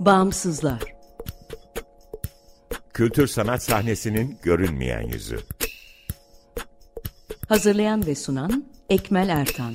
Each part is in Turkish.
Bağımsızlar Kültür sanat sahnesinin görünmeyen yüzü. Hazırlayan ve sunan Ekmel Ertan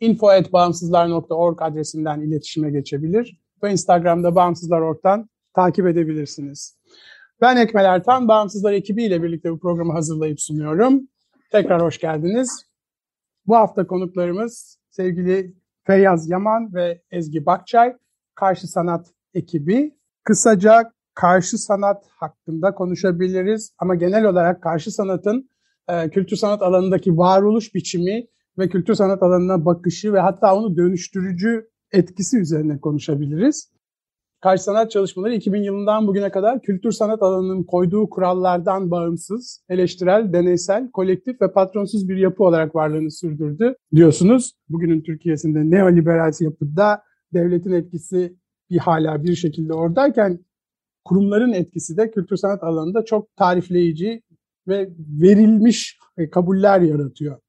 info.bağımsızlar.org adresinden iletişime geçebilir ve Instagram'da Bağımsızlar.org'dan takip edebilirsiniz. Ben Ekmel Ertan, Bağımsızlar ekibiyle birlikte bu programı hazırlayıp sunuyorum. Tekrar hoş geldiniz. Bu hafta konuklarımız sevgili Feyyaz Yaman ve Ezgi Bakçay, Karşı Sanat ekibi. Kısaca karşı sanat hakkında konuşabiliriz ama genel olarak karşı sanatın e, kültür sanat alanındaki varoluş biçimi ve kültür sanat alanına bakışı ve hatta onu dönüştürücü etkisi üzerine konuşabiliriz. Karşı sanat çalışmaları 2000 yılından bugüne kadar kültür sanat alanının koyduğu kurallardan bağımsız, eleştirel, deneysel, kolektif ve patronsuz bir yapı olarak varlığını sürdürdü diyorsunuz. Bugünün Türkiye'sinde neoliberal yapıda devletin etkisi bir hala bir şekilde oradayken kurumların etkisi de kültür sanat alanında çok tarifleyici ve verilmiş kabuller yaratıyor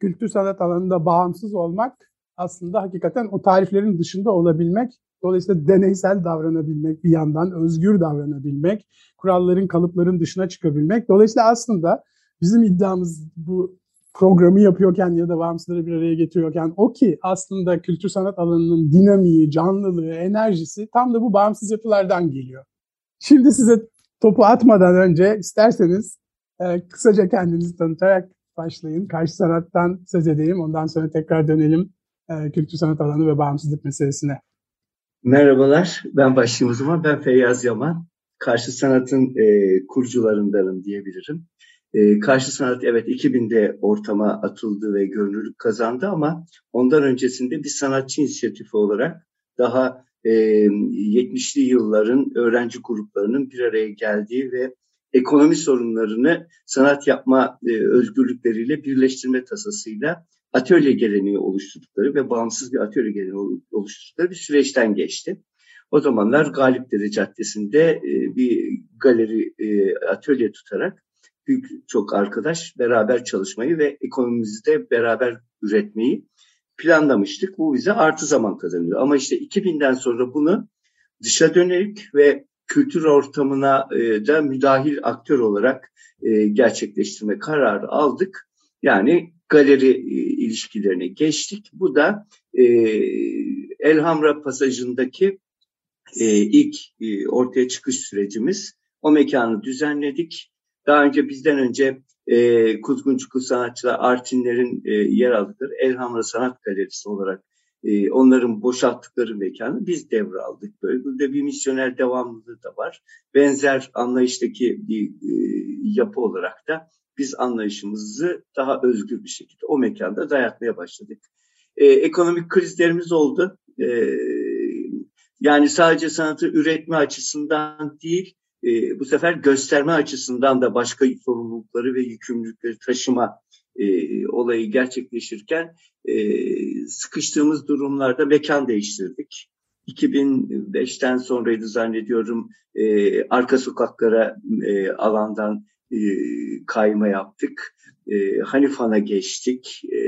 kültür sanat alanında bağımsız olmak aslında hakikaten o tariflerin dışında olabilmek. Dolayısıyla deneysel davranabilmek bir yandan, özgür davranabilmek, kuralların, kalıpların dışına çıkabilmek. Dolayısıyla aslında bizim iddiamız bu programı yapıyorken ya da bağımsızları bir araya getiriyorken o ki aslında kültür sanat alanının dinamiği, canlılığı, enerjisi tam da bu bağımsız yapılardan geliyor. Şimdi size topu atmadan önce isterseniz e, kısaca kendinizi tanıtarak başlayın. Karşı sanattan söz edeyim. Ondan sonra tekrar dönelim e, kültür sanat alanı ve bağımsızlık meselesine. Merhabalar, ben başlayayım o zaman. Ben Feyyaz Yaman. Karşı sanatın e, kurucularındanım diyebilirim. E, karşı sanat evet 2000'de ortama atıldı ve görünürlük kazandı ama ondan öncesinde bir sanatçı inisiyatifi olarak daha e, 70'li yılların öğrenci gruplarının bir araya geldiği ve ekonomi sorunlarını sanat yapma e, özgürlükleriyle birleştirme tasasıyla atölye geleneği oluşturdukları ve bağımsız bir atölye geleneği oluşturdukları bir süreçten geçti. O zamanlar Galipdere Caddesi'nde e, bir galeri e, atölye tutarak büyük çok arkadaş beraber çalışmayı ve ekonomimizi de beraber üretmeyi planlamıştık. Bu bize artı zaman kazanıyor. Ama işte 2000'den sonra bunu dışa dönük ve kültür ortamına e, da müdahil aktör olarak e, gerçekleştirme kararı aldık. Yani galeri e, ilişkilerine geçtik. Bu da e, Elhamra pasajındaki e, ilk e, ortaya çıkış sürecimiz. O mekanı düzenledik. Daha önce bizden önce e, Kuzgunçuklu sanatçılar Artinler'in e, yer aldıkları Elhamra Sanat Galerisi olarak e, onların boşalttıkları mekanı biz devraldık. Böyle burada bir misyoner devamlılığı da var. Benzer anlayıştaki bir e, yapı olarak da biz anlayışımızı daha özgür bir şekilde o mekanda dayatmaya başladık. E, ekonomik krizlerimiz oldu. E, yani sadece sanatı üretme açısından değil, e, bu sefer gösterme açısından da başka sorumlulukları ve yükümlülükleri taşıma e, olayı gerçekleşirken e, sıkıştığımız durumlarda mekan değiştirdik. 2005'ten sonraydı zannediyorum e, arka sokaklara e, alandan e, kayma yaptık. E, Hanifan'a geçtik. E,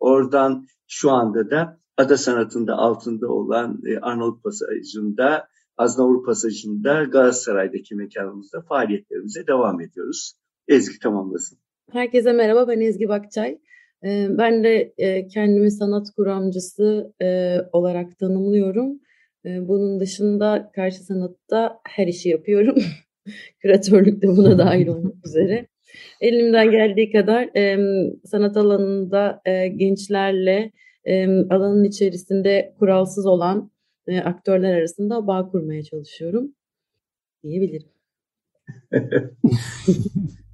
oradan şu anda da Ada Sanatı'nda altında olan e, Arnavut Pasajı'nda, Aznavur Pasajı'nda Galatasaray'daki mekanımızda faaliyetlerimize devam ediyoruz. Ezgi tamamlasın. Herkese merhaba, ben Ezgi Bakçay. Ee, ben de e, kendimi sanat kuramcısı e, olarak tanımlıyorum. E, bunun dışında karşı sanatta her işi yapıyorum. Küratörlük de buna dahil olmak üzere. Elimden geldiği kadar sanat alanında e, gençlerle alanın içerisinde kuralsız olan aktörler arasında bağ kurmaya çalışıyorum diyebilirim.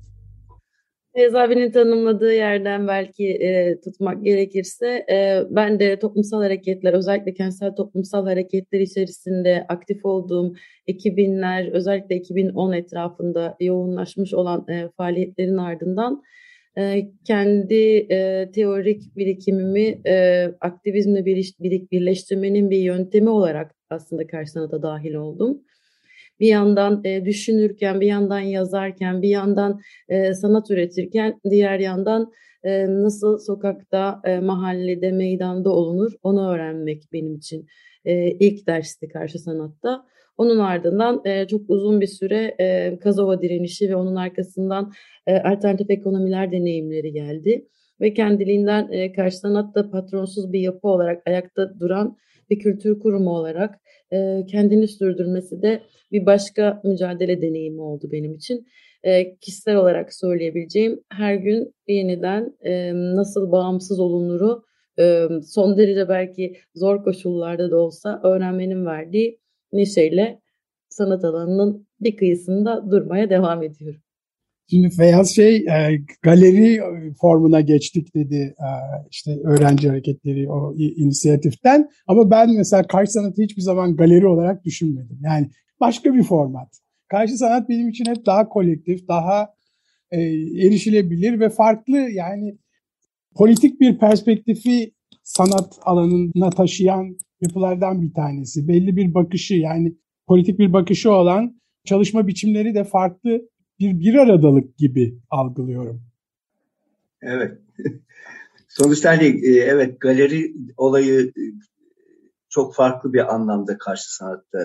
Feyz abinin tanımladığı yerden belki e, tutmak gerekirse e, ben de toplumsal hareketler özellikle kentsel toplumsal hareketler içerisinde aktif olduğum 2000'ler özellikle 2010 etrafında yoğunlaşmış olan e, faaliyetlerin ardından e, kendi e, teorik birikimimi e, aktivizmle bir, birleştirmenin bir yöntemi olarak aslında karşı sanata dahil oldum bir yandan e, düşünürken, bir yandan yazarken, bir yandan e, sanat üretirken, diğer yandan e, nasıl sokakta, e, mahallede, meydanda olunur onu öğrenmek benim için e, ilk dersti karşı sanatta. Onun ardından e, çok uzun bir süre e, Kazova direnişi ve onun arkasından e, alternatif ekonomiler deneyimleri geldi. Ve kendiliğinden e, karşı sanatta patronsuz bir yapı olarak ayakta duran bir kültür kurumu olarak e, kendini sürdürmesi de bir başka mücadele deneyimi oldu benim için. E, kişisel olarak söyleyebileceğim her gün yeniden e, nasıl bağımsız olunuru e, son derece belki zor koşullarda da olsa öğrenmenin verdiği neşeyle sanat alanının bir kıyısında durmaya devam ediyorum. Şimdi Feyyaz şey e, galeri formuna geçtik dedi e, işte öğrenci hareketleri o inisiyatiften ama ben mesela karşı sanatı hiçbir zaman galeri olarak düşünmedim. Yani başka bir format. Karşı sanat benim için hep daha kolektif, daha e, erişilebilir ve farklı yani politik bir perspektifi sanat alanına taşıyan yapılardan bir tanesi. Belli bir bakışı yani politik bir bakışı olan çalışma biçimleri de farklı bir bir aradalık gibi algılıyorum. Evet. Sonuçta hani e, evet galeri olayı e, çok farklı bir anlamda karşı sanatta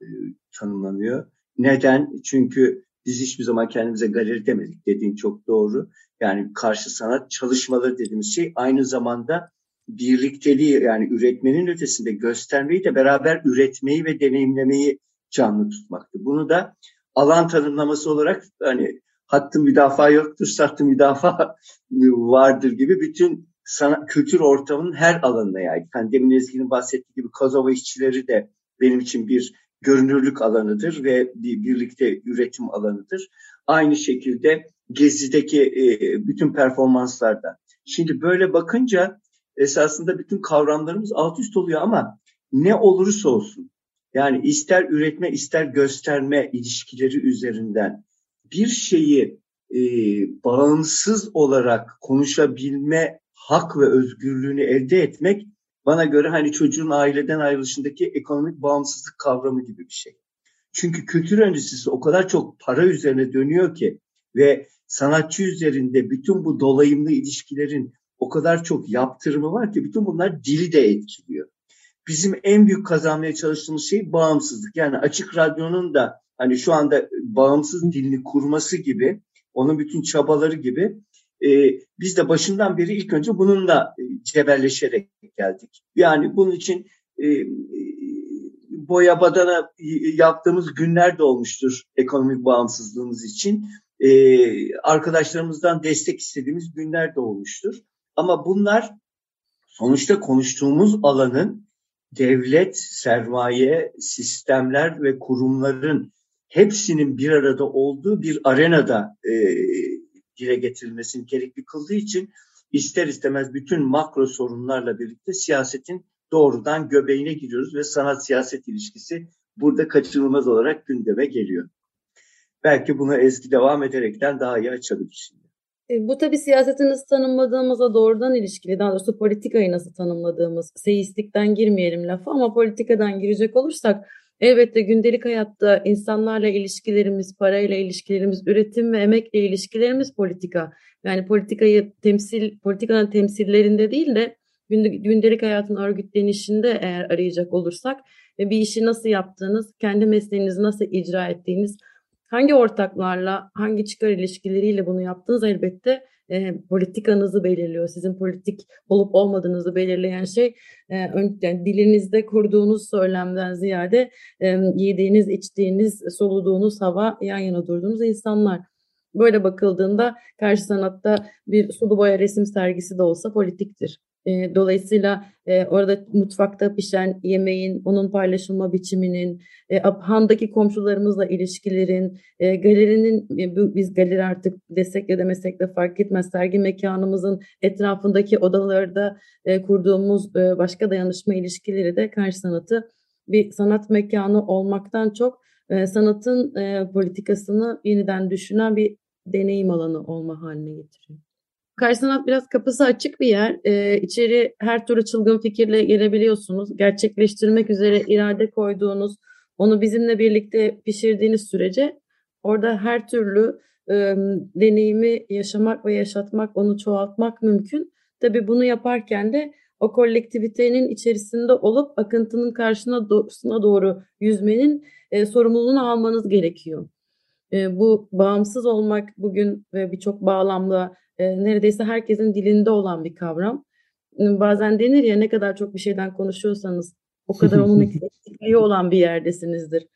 e, tanımlanıyor. Neden? Çünkü biz hiçbir zaman kendimize galeri demedik dediğin çok doğru. Yani karşı sanat çalışmaları dediğimiz şey aynı zamanda birlikteliği yani üretmenin ötesinde göstermeyi de beraber üretmeyi ve deneyimlemeyi canlı tutmaktı. Bunu da alan tanımlaması olarak hani hattın müdafaa yoktur, sattı müdafaa vardır gibi bütün sanat, kültür ortamının her alanına yani. Hani demin Ezgi'nin bahsettiği gibi Kazova işçileri de benim için bir görünürlük alanıdır ve bir birlikte üretim alanıdır. Aynı şekilde Gezi'deki e, bütün performanslarda. Şimdi böyle bakınca esasında bütün kavramlarımız alt üst oluyor ama ne olursa olsun yani ister üretme ister gösterme ilişkileri üzerinden bir şeyi e, bağımsız olarak konuşabilme hak ve özgürlüğünü elde etmek bana göre hani çocuğun aileden ayrılışındaki ekonomik bağımsızlık kavramı gibi bir şey. Çünkü kültür endüstrisi o kadar çok para üzerine dönüyor ki ve sanatçı üzerinde bütün bu dolayımlı ilişkilerin o kadar çok yaptırımı var ki bütün bunlar dili de etkiliyor bizim en büyük kazanmaya çalıştığımız şey bağımsızlık. Yani açık radyonun da hani şu anda bağımsız dilini kurması gibi, onun bütün çabaları gibi e, biz de başından beri ilk önce bununla e, cebelleşerek geldik. Yani bunun için e, e, boya badana yaptığımız günler de olmuştur ekonomik bağımsızlığımız için. E, arkadaşlarımızdan destek istediğimiz günler de olmuştur. Ama bunlar sonuçta konuştuğumuz alanın devlet, sermaye, sistemler ve kurumların hepsinin bir arada olduğu bir arenada e, dile getirilmesini gerekli kıldığı için ister istemez bütün makro sorunlarla birlikte siyasetin doğrudan göbeğine giriyoruz ve sanat siyaset ilişkisi burada kaçınılmaz olarak gündeme geliyor. Belki bunu eski devam ederekten daha iyi açabilir şimdi. E, bu tabii siyaseti nasıl tanımladığımıza doğrudan ilişkili. Daha doğrusu politikayı nasıl tanımladığımız. Seistlikten girmeyelim lafı ama politikadan girecek olursak elbette gündelik hayatta insanlarla ilişkilerimiz, parayla ilişkilerimiz, üretim ve emekle ilişkilerimiz politika. Yani politikayı temsil, politikanın temsillerinde değil de gündelik hayatın örgütlenişinde eğer arayacak olursak ve bir işi nasıl yaptığınız, kendi mesleğinizi nasıl icra ettiğiniz, hangi ortaklarla, hangi çıkar ilişkileriyle bunu yaptınız elbette e, politikanızı belirliyor. Sizin politik olup olmadığınızı belirleyen şey e, ön, yani dilinizde kurduğunuz söylemden ziyade e, yediğiniz, içtiğiniz, soluduğunuz hava, yan yana durduğunuz insanlar. Böyle bakıldığında karşı sanatta bir sulu boya resim sergisi de olsa politiktir. E, dolayısıyla e, orada mutfakta pişen yemeğin, onun paylaşılma biçiminin, e, handaki komşularımızla ilişkilerin, e, galerinin, e, biz galeri artık desek ya demesek de fark etmez, sergi mekanımızın etrafındaki odalarda e, kurduğumuz e, başka dayanışma ilişkileri de karşı sanatı bir sanat mekanı olmaktan çok e, sanatın e, politikasını yeniden düşünen bir deneyim alanı olma haline getiriyor. Karşı sanat biraz kapısı açık bir yer. Ee, içeri her türlü çılgın fikirle gelebiliyorsunuz. Gerçekleştirmek üzere irade koyduğunuz, onu bizimle birlikte pişirdiğiniz sürece orada her türlü e, deneyimi yaşamak ve yaşatmak, onu çoğaltmak mümkün. Tabii bunu yaparken de o kolektivitenin içerisinde olup akıntının karşısına doğrusuna doğru yüzmenin e, sorumluluğunu almanız gerekiyor. E, bu bağımsız olmak bugün ve birçok bağlamda e, neredeyse herkesin dilinde olan bir kavram. Bazen denir ya ne kadar çok bir şeyden konuşuyorsanız o kadar onun eksikliği olan bir yerdesinizdir.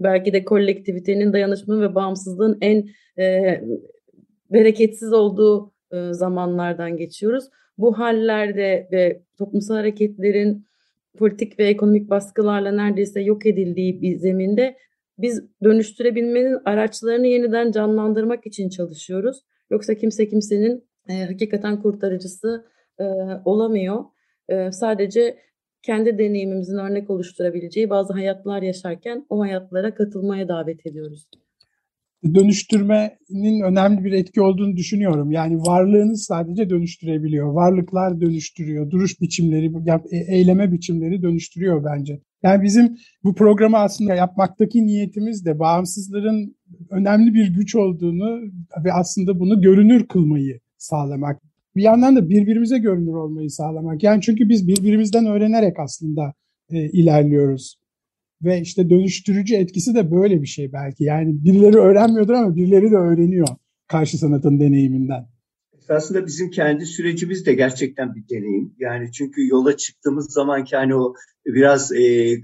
Belki de kolektivitenin dayanışma ve bağımsızlığın en e, bereketsiz olduğu e, zamanlardan geçiyoruz. Bu hallerde ve toplumsal hareketlerin politik ve ekonomik baskılarla neredeyse yok edildiği bir zeminde biz dönüştürebilmenin araçlarını yeniden canlandırmak için çalışıyoruz. Yoksa kimse kimsenin e, hakikaten kurtarıcısı e, olamıyor. E, sadece kendi deneyimimizin örnek oluşturabileceği bazı hayatlar yaşarken o hayatlara katılmaya davet ediyoruz. Dönüştürmenin önemli bir etki olduğunu düşünüyorum. Yani varlığınız sadece dönüştürebiliyor. Varlıklar dönüştürüyor. Duruş biçimleri, e, eyleme biçimleri dönüştürüyor bence. Yani bizim bu programı aslında yapmaktaki niyetimiz de bağımsızların önemli bir güç olduğunu ve aslında bunu görünür kılmayı sağlamak. Bir yandan da birbirimize görünür olmayı sağlamak. Yani çünkü biz birbirimizden öğrenerek aslında e, ilerliyoruz. Ve işte dönüştürücü etkisi de böyle bir şey belki. Yani birileri öğrenmiyordur ama birileri de öğreniyor karşı sanatın deneyiminden. Esasında bizim kendi sürecimiz de gerçekten bir deneyim. Yani çünkü yola çıktığımız zaman ki hani o biraz e, e,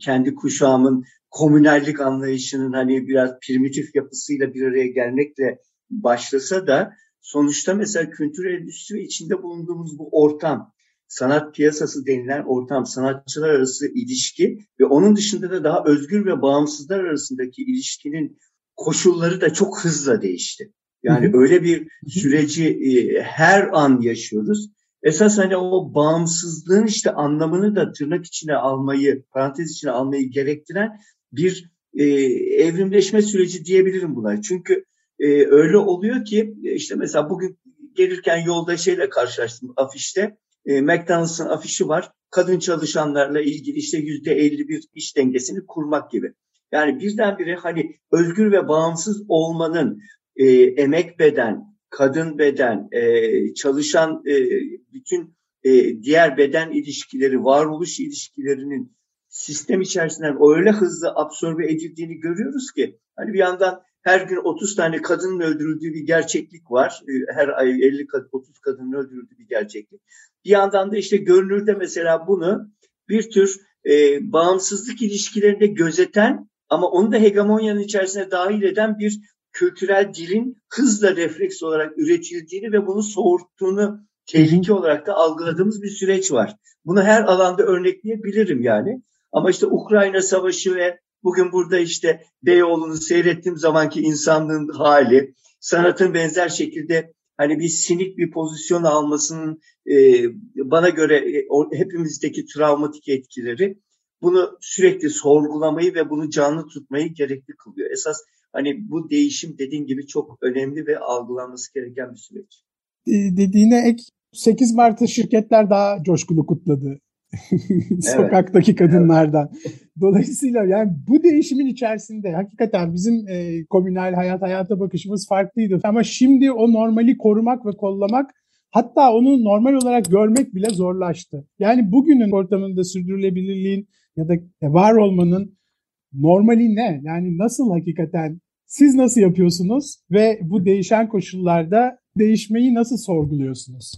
kendi kuşağımın komünellik anlayışının hani biraz primitif yapısıyla bir araya gelmekle başlasa da sonuçta mesela kültür endüstri içinde bulunduğumuz bu ortam, sanat piyasası denilen ortam, sanatçılar arası ilişki ve onun dışında da daha özgür ve bağımsızlar arasındaki ilişkinin koşulları da çok hızla değişti. Yani öyle bir süreci e, her an yaşıyoruz. Esas hani o bağımsızlığın işte anlamını da tırnak içine almayı, parantez içine almayı gerektiren bir e, evrimleşme süreci diyebilirim buna. Çünkü e, öyle oluyor ki işte mesela bugün gelirken yolda şeyle karşılaştım afişte. E, McDonald's'ın afişi var. Kadın çalışanlarla ilgili işte yüzde 51 iş dengesini kurmak gibi. Yani birdenbire hani özgür ve bağımsız olmanın e, emek beden, kadın beden, e, çalışan e, bütün e, diğer beden ilişkileri, varoluş ilişkilerinin sistem içerisinden öyle hızlı absorbe edildiğini görüyoruz ki hani bir yandan her gün 30 tane kadının öldürüldüğü bir gerçeklik var. E, her ay 50 30 kadının öldürüldüğü bir gerçeklik. Bir yandan da işte görünürde mesela bunu bir tür e, bağımsızlık ilişkilerinde gözeten ama onu da hegemonyanın içerisine dahil eden bir kültürel dilin hızla refleks olarak üretildiğini ve bunu soğurttuğunu tehlike olarak da algıladığımız bir süreç var. Bunu her alanda örnekleyebilirim yani. Ama işte Ukrayna Savaşı ve bugün burada işte Beyoğlu'nu seyrettiğim zamanki insanlığın hali, sanatın benzer şekilde hani bir sinik bir pozisyon almasının e, bana göre e, hepimizdeki travmatik etkileri bunu sürekli sorgulamayı ve bunu canlı tutmayı gerekli kılıyor. Esas Hani bu değişim dediğin gibi çok önemli ve algılanması gereken bir süreç. Dediğine ek 8 Mart'ta şirketler daha coşkulu kutladı. Sokaktaki kadınlardan. Dolayısıyla yani bu değişimin içerisinde hakikaten bizim e, komünal hayat hayata bakışımız farklıydı. Ama şimdi o normali korumak ve kollamak hatta onu normal olarak görmek bile zorlaştı. Yani bugünün ortamında sürdürülebilirliğin ya da var olmanın normali ne? Yani nasıl hakikaten siz nasıl yapıyorsunuz ve bu değişen koşullarda değişmeyi nasıl sorguluyorsunuz?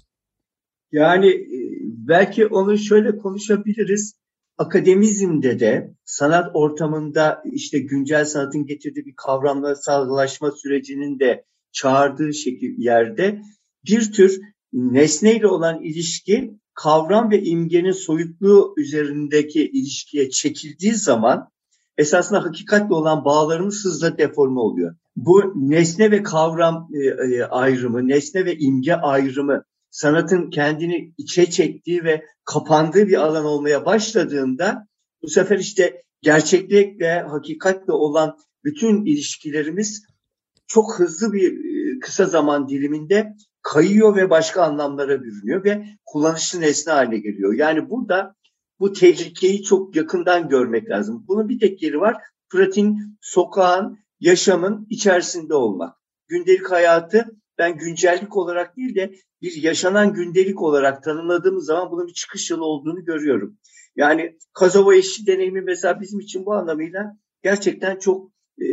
Yani e, belki onu şöyle konuşabiliriz. akademizmde de sanat ortamında işte güncel sanatın getirdiği bir kavramsallaşma sürecinin de çağırdığı şekil yerde bir tür nesneyle olan ilişki kavram ve imgenin soyutluğu üzerindeki ilişkiye çekildiği zaman esasında hakikatle olan bağlarımız hızla deforme oluyor. Bu nesne ve kavram e, e, ayrımı, nesne ve imge ayrımı sanatın kendini içe çektiği ve kapandığı bir alan olmaya başladığında bu sefer işte gerçeklikle, hakikatle olan bütün ilişkilerimiz çok hızlı bir e, kısa zaman diliminde kayıyor ve başka anlamlara bürünüyor ve kullanışlı nesne haline geliyor. Yani burada bu tehlikeyi çok yakından görmek lazım. Bunun bir tek yeri var. Pratin, sokağın, yaşamın içerisinde olmak. Gündelik hayatı ben güncellik olarak değil de bir yaşanan gündelik olarak tanımladığımız zaman bunun bir çıkış yolu olduğunu görüyorum. Yani Kazova eşi deneyimi mesela bizim için bu anlamıyla gerçekten çok e,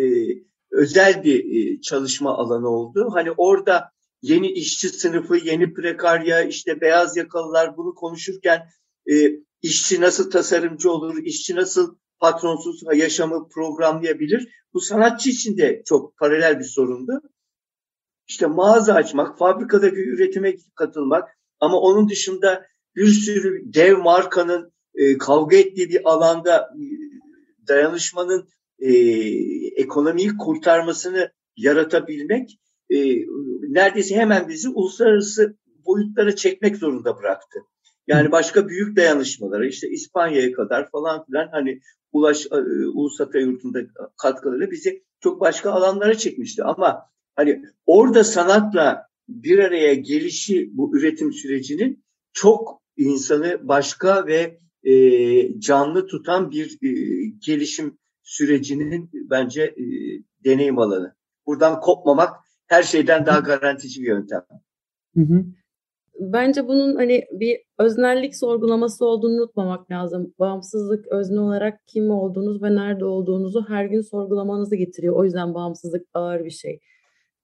özel bir e, çalışma alanı oldu. Hani orada yeni işçi sınıfı, yeni prekarya, işte beyaz yakalılar bunu konuşurken e, işçi nasıl tasarımcı olur, işçi nasıl patronsuz yaşamı programlayabilir? Bu sanatçı için de çok paralel bir sorundu. İşte mağaza açmak, fabrikadaki üretime katılmak ama onun dışında bir sürü dev markanın e, kavga ettiği bir alanda e, dayanışmanın e, ekonomiyi kurtarmasını yaratabilmek e, neredeyse hemen bizi uluslararası boyutlara çekmek zorunda bıraktı. Yani başka büyük dayanışmalara işte İspanya'ya kadar falan filan hani Ulaş e, Ulus katkıları bizi çok başka alanlara çekmişti. Ama hani orada sanatla bir araya gelişi bu üretim sürecinin çok insanı başka ve e, canlı tutan bir e, gelişim sürecinin bence e, deneyim alanı. Buradan kopmamak her şeyden daha garantici bir yöntem. Hı hı. Bence bunun hani bir öznellik sorgulaması olduğunu unutmamak lazım. Bağımsızlık özne olarak kim olduğunuz ve nerede olduğunuzu her gün sorgulamanızı getiriyor. O yüzden bağımsızlık ağır bir şey.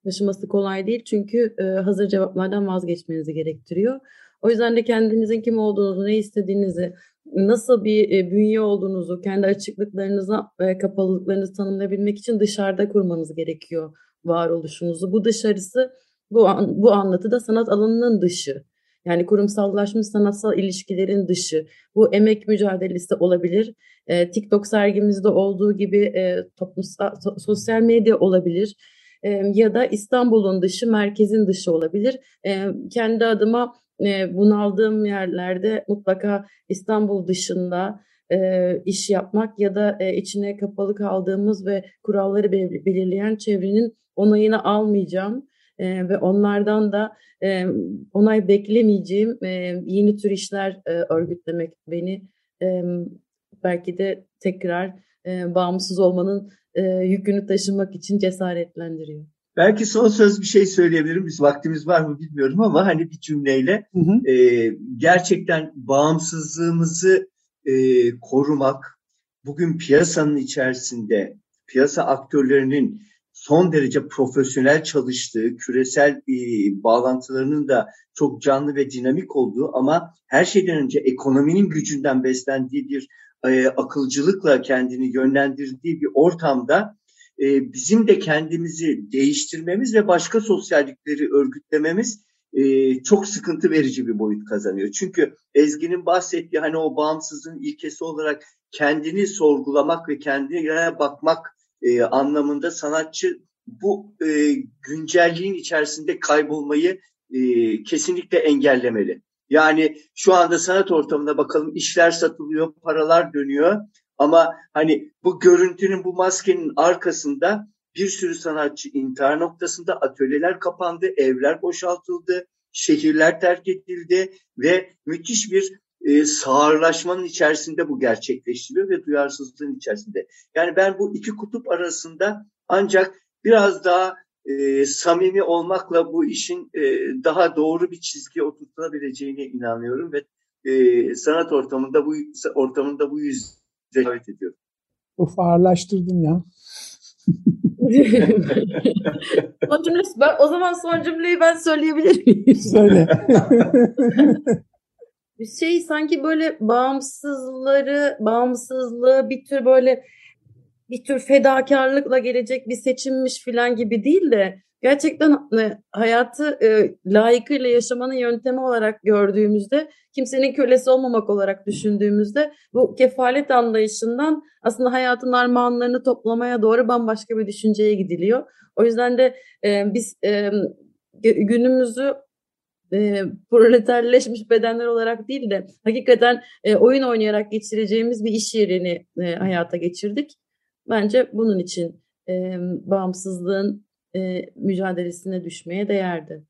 Taşıması kolay değil çünkü e, hazır cevaplardan vazgeçmenizi gerektiriyor. O yüzden de kendinizin kim olduğunuzu, ne istediğinizi, nasıl bir e, bünye olduğunuzu, kendi açıklıklarınızı ve kapalılıklarınızı tanımlayabilmek için dışarıda kurmanız gerekiyor varoluşunuzu. Bu dışarısı bu, bu anlatıda sanat alanının dışı. Yani kurumsallaşmış sanatsal ilişkilerin dışı. Bu emek mücadelesi olabilir. E, TikTok sergimizde olduğu gibi e, toplumsal, sosyal medya olabilir. E, ya da İstanbul'un dışı, merkezin dışı olabilir. E, kendi adıma e, bunaldığım yerlerde mutlaka İstanbul dışında e, iş yapmak ya da e, içine kapalı kaldığımız ve kuralları belirleyen çevrenin onayını almayacağım e, ve onlardan da e, onay beklemeyeceğim e, yeni tür işler e, örgütlemek beni e, belki de tekrar e, bağımsız olmanın e, yükünü taşımak için cesaretlendiriyor. Belki son söz bir şey söyleyebilirim. Biz vaktimiz var mı bilmiyorum ama hani bir cümleyle hı hı. E, gerçekten bağımsızlığımızı e, korumak, bugün piyasanın içerisinde piyasa aktörlerinin son derece profesyonel çalıştığı, küresel e, bağlantılarının da çok canlı ve dinamik olduğu ama her şeyden önce ekonominin gücünden beslendiği bir e, akılcılıkla kendini yönlendirdiği bir ortamda e, bizim de kendimizi değiştirmemiz ve başka sosyallikleri örgütlememiz e, çok sıkıntı verici bir boyut kazanıyor. Çünkü Ezgi'nin bahsettiği hani o bağımsızlığın ilkesi olarak kendini sorgulamak ve kendine bakmak e, anlamında sanatçı bu e, güncelliğin içerisinde kaybolmayı e, kesinlikle engellemeli. Yani şu anda sanat ortamında bakalım işler satılıyor, paralar dönüyor ama hani bu görüntünün, bu maskenin arkasında bir sürü sanatçı intihar noktasında atölyeler kapandı, evler boşaltıldı, şehirler terk edildi ve müthiş bir e, sağırlaşmanın içerisinde bu gerçekleştiriyor ve duyarsızlığın içerisinde. Yani ben bu iki kutup arasında ancak biraz daha e, samimi olmakla bu işin e, daha doğru bir çizgiye oturtulabileceğine inanıyorum ve e, sanat ortamında bu ortamında bu yüzden davet ediyorum. Of ağırlaştırdın ya. son cümlesi, ben, o zaman son cümleyi ben söyleyebilir miyim? Söyle. Şey sanki böyle bağımsızları, bağımsızlığı bir tür böyle bir tür fedakarlıkla gelecek bir seçimmiş falan gibi değil de gerçekten e, hayatı e, layıkıyla yaşamanın yöntemi olarak gördüğümüzde, kimsenin kölesi olmamak olarak düşündüğümüzde bu kefalet anlayışından aslında hayatın armağanlarını toplamaya doğru bambaşka bir düşünceye gidiliyor. O yüzden de e, biz e, günümüzü e, proleterleşmiş bedenler olarak değil de hakikaten e, oyun oynayarak geçireceğimiz bir iş yerini e, hayata geçirdik. Bence bunun için e, bağımsızlığın e, mücadelesine düşmeye değerdi.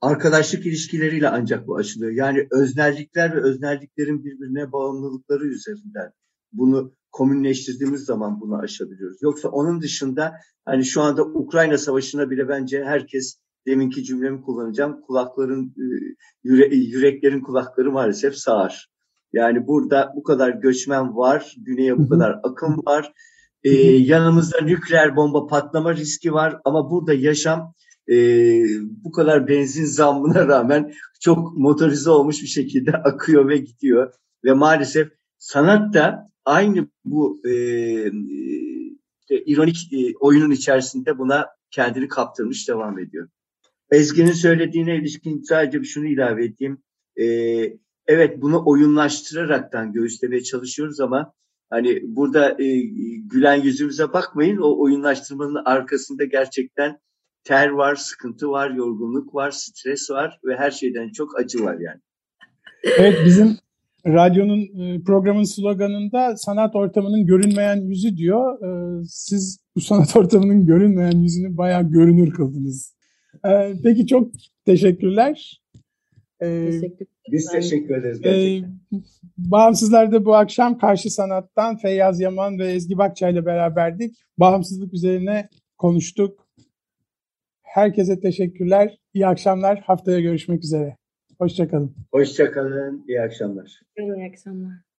Arkadaşlık ilişkileriyle ancak bu aşılıyor. Yani öznellikler ve öznelliklerin birbirine bağımlılıkları üzerinden bunu komünleştirdiğimiz zaman bunu aşabiliyoruz. Yoksa onun dışında hani şu anda Ukrayna Savaşı'na bile bence herkes deminki cümlemi kullanacağım. Kulakların, yüre, yüreklerin kulakları maalesef sağır. Yani burada bu kadar göçmen var, güneye bu kadar akım var. Ee, yanımızda nükleer bomba patlama riski var ama burada yaşam e, bu kadar benzin zammına rağmen çok motorize olmuş bir şekilde akıyor ve gidiyor. Ve maalesef sanat da aynı bu e, e, ironik e, oyunun içerisinde buna kendini kaptırmış devam ediyor. Ezgi'nin söylediğine ilişkin sadece şunu ilave edeyim. E, evet bunu oyunlaştıraraktan göğüslemeye çalışıyoruz ama hani burada e, gülen yüzümüze bakmayın. O oyunlaştırmanın arkasında gerçekten ter var, sıkıntı var, yorgunluk var, stres var ve her şeyden çok acı var yani. Evet bizim radyonun e, programın sloganında sanat ortamının görünmeyen yüzü diyor. E, siz bu sanat ortamının görünmeyen yüzünü bayağı görünür kıldınız. E, peki çok teşekkürler. Teşekkür Biz teşekkür ederiz gerçekten. E, Bağımsızlar'da bu akşam Karşı Sanat'tan Feyyaz Yaman ve Ezgi Bakçay ile beraberdik. Bağımsızlık üzerine konuştuk. Herkese teşekkürler. İyi akşamlar. Haftaya görüşmek üzere. Hoşçakalın. Hoşçakalın. İyi akşamlar. İyi akşamlar.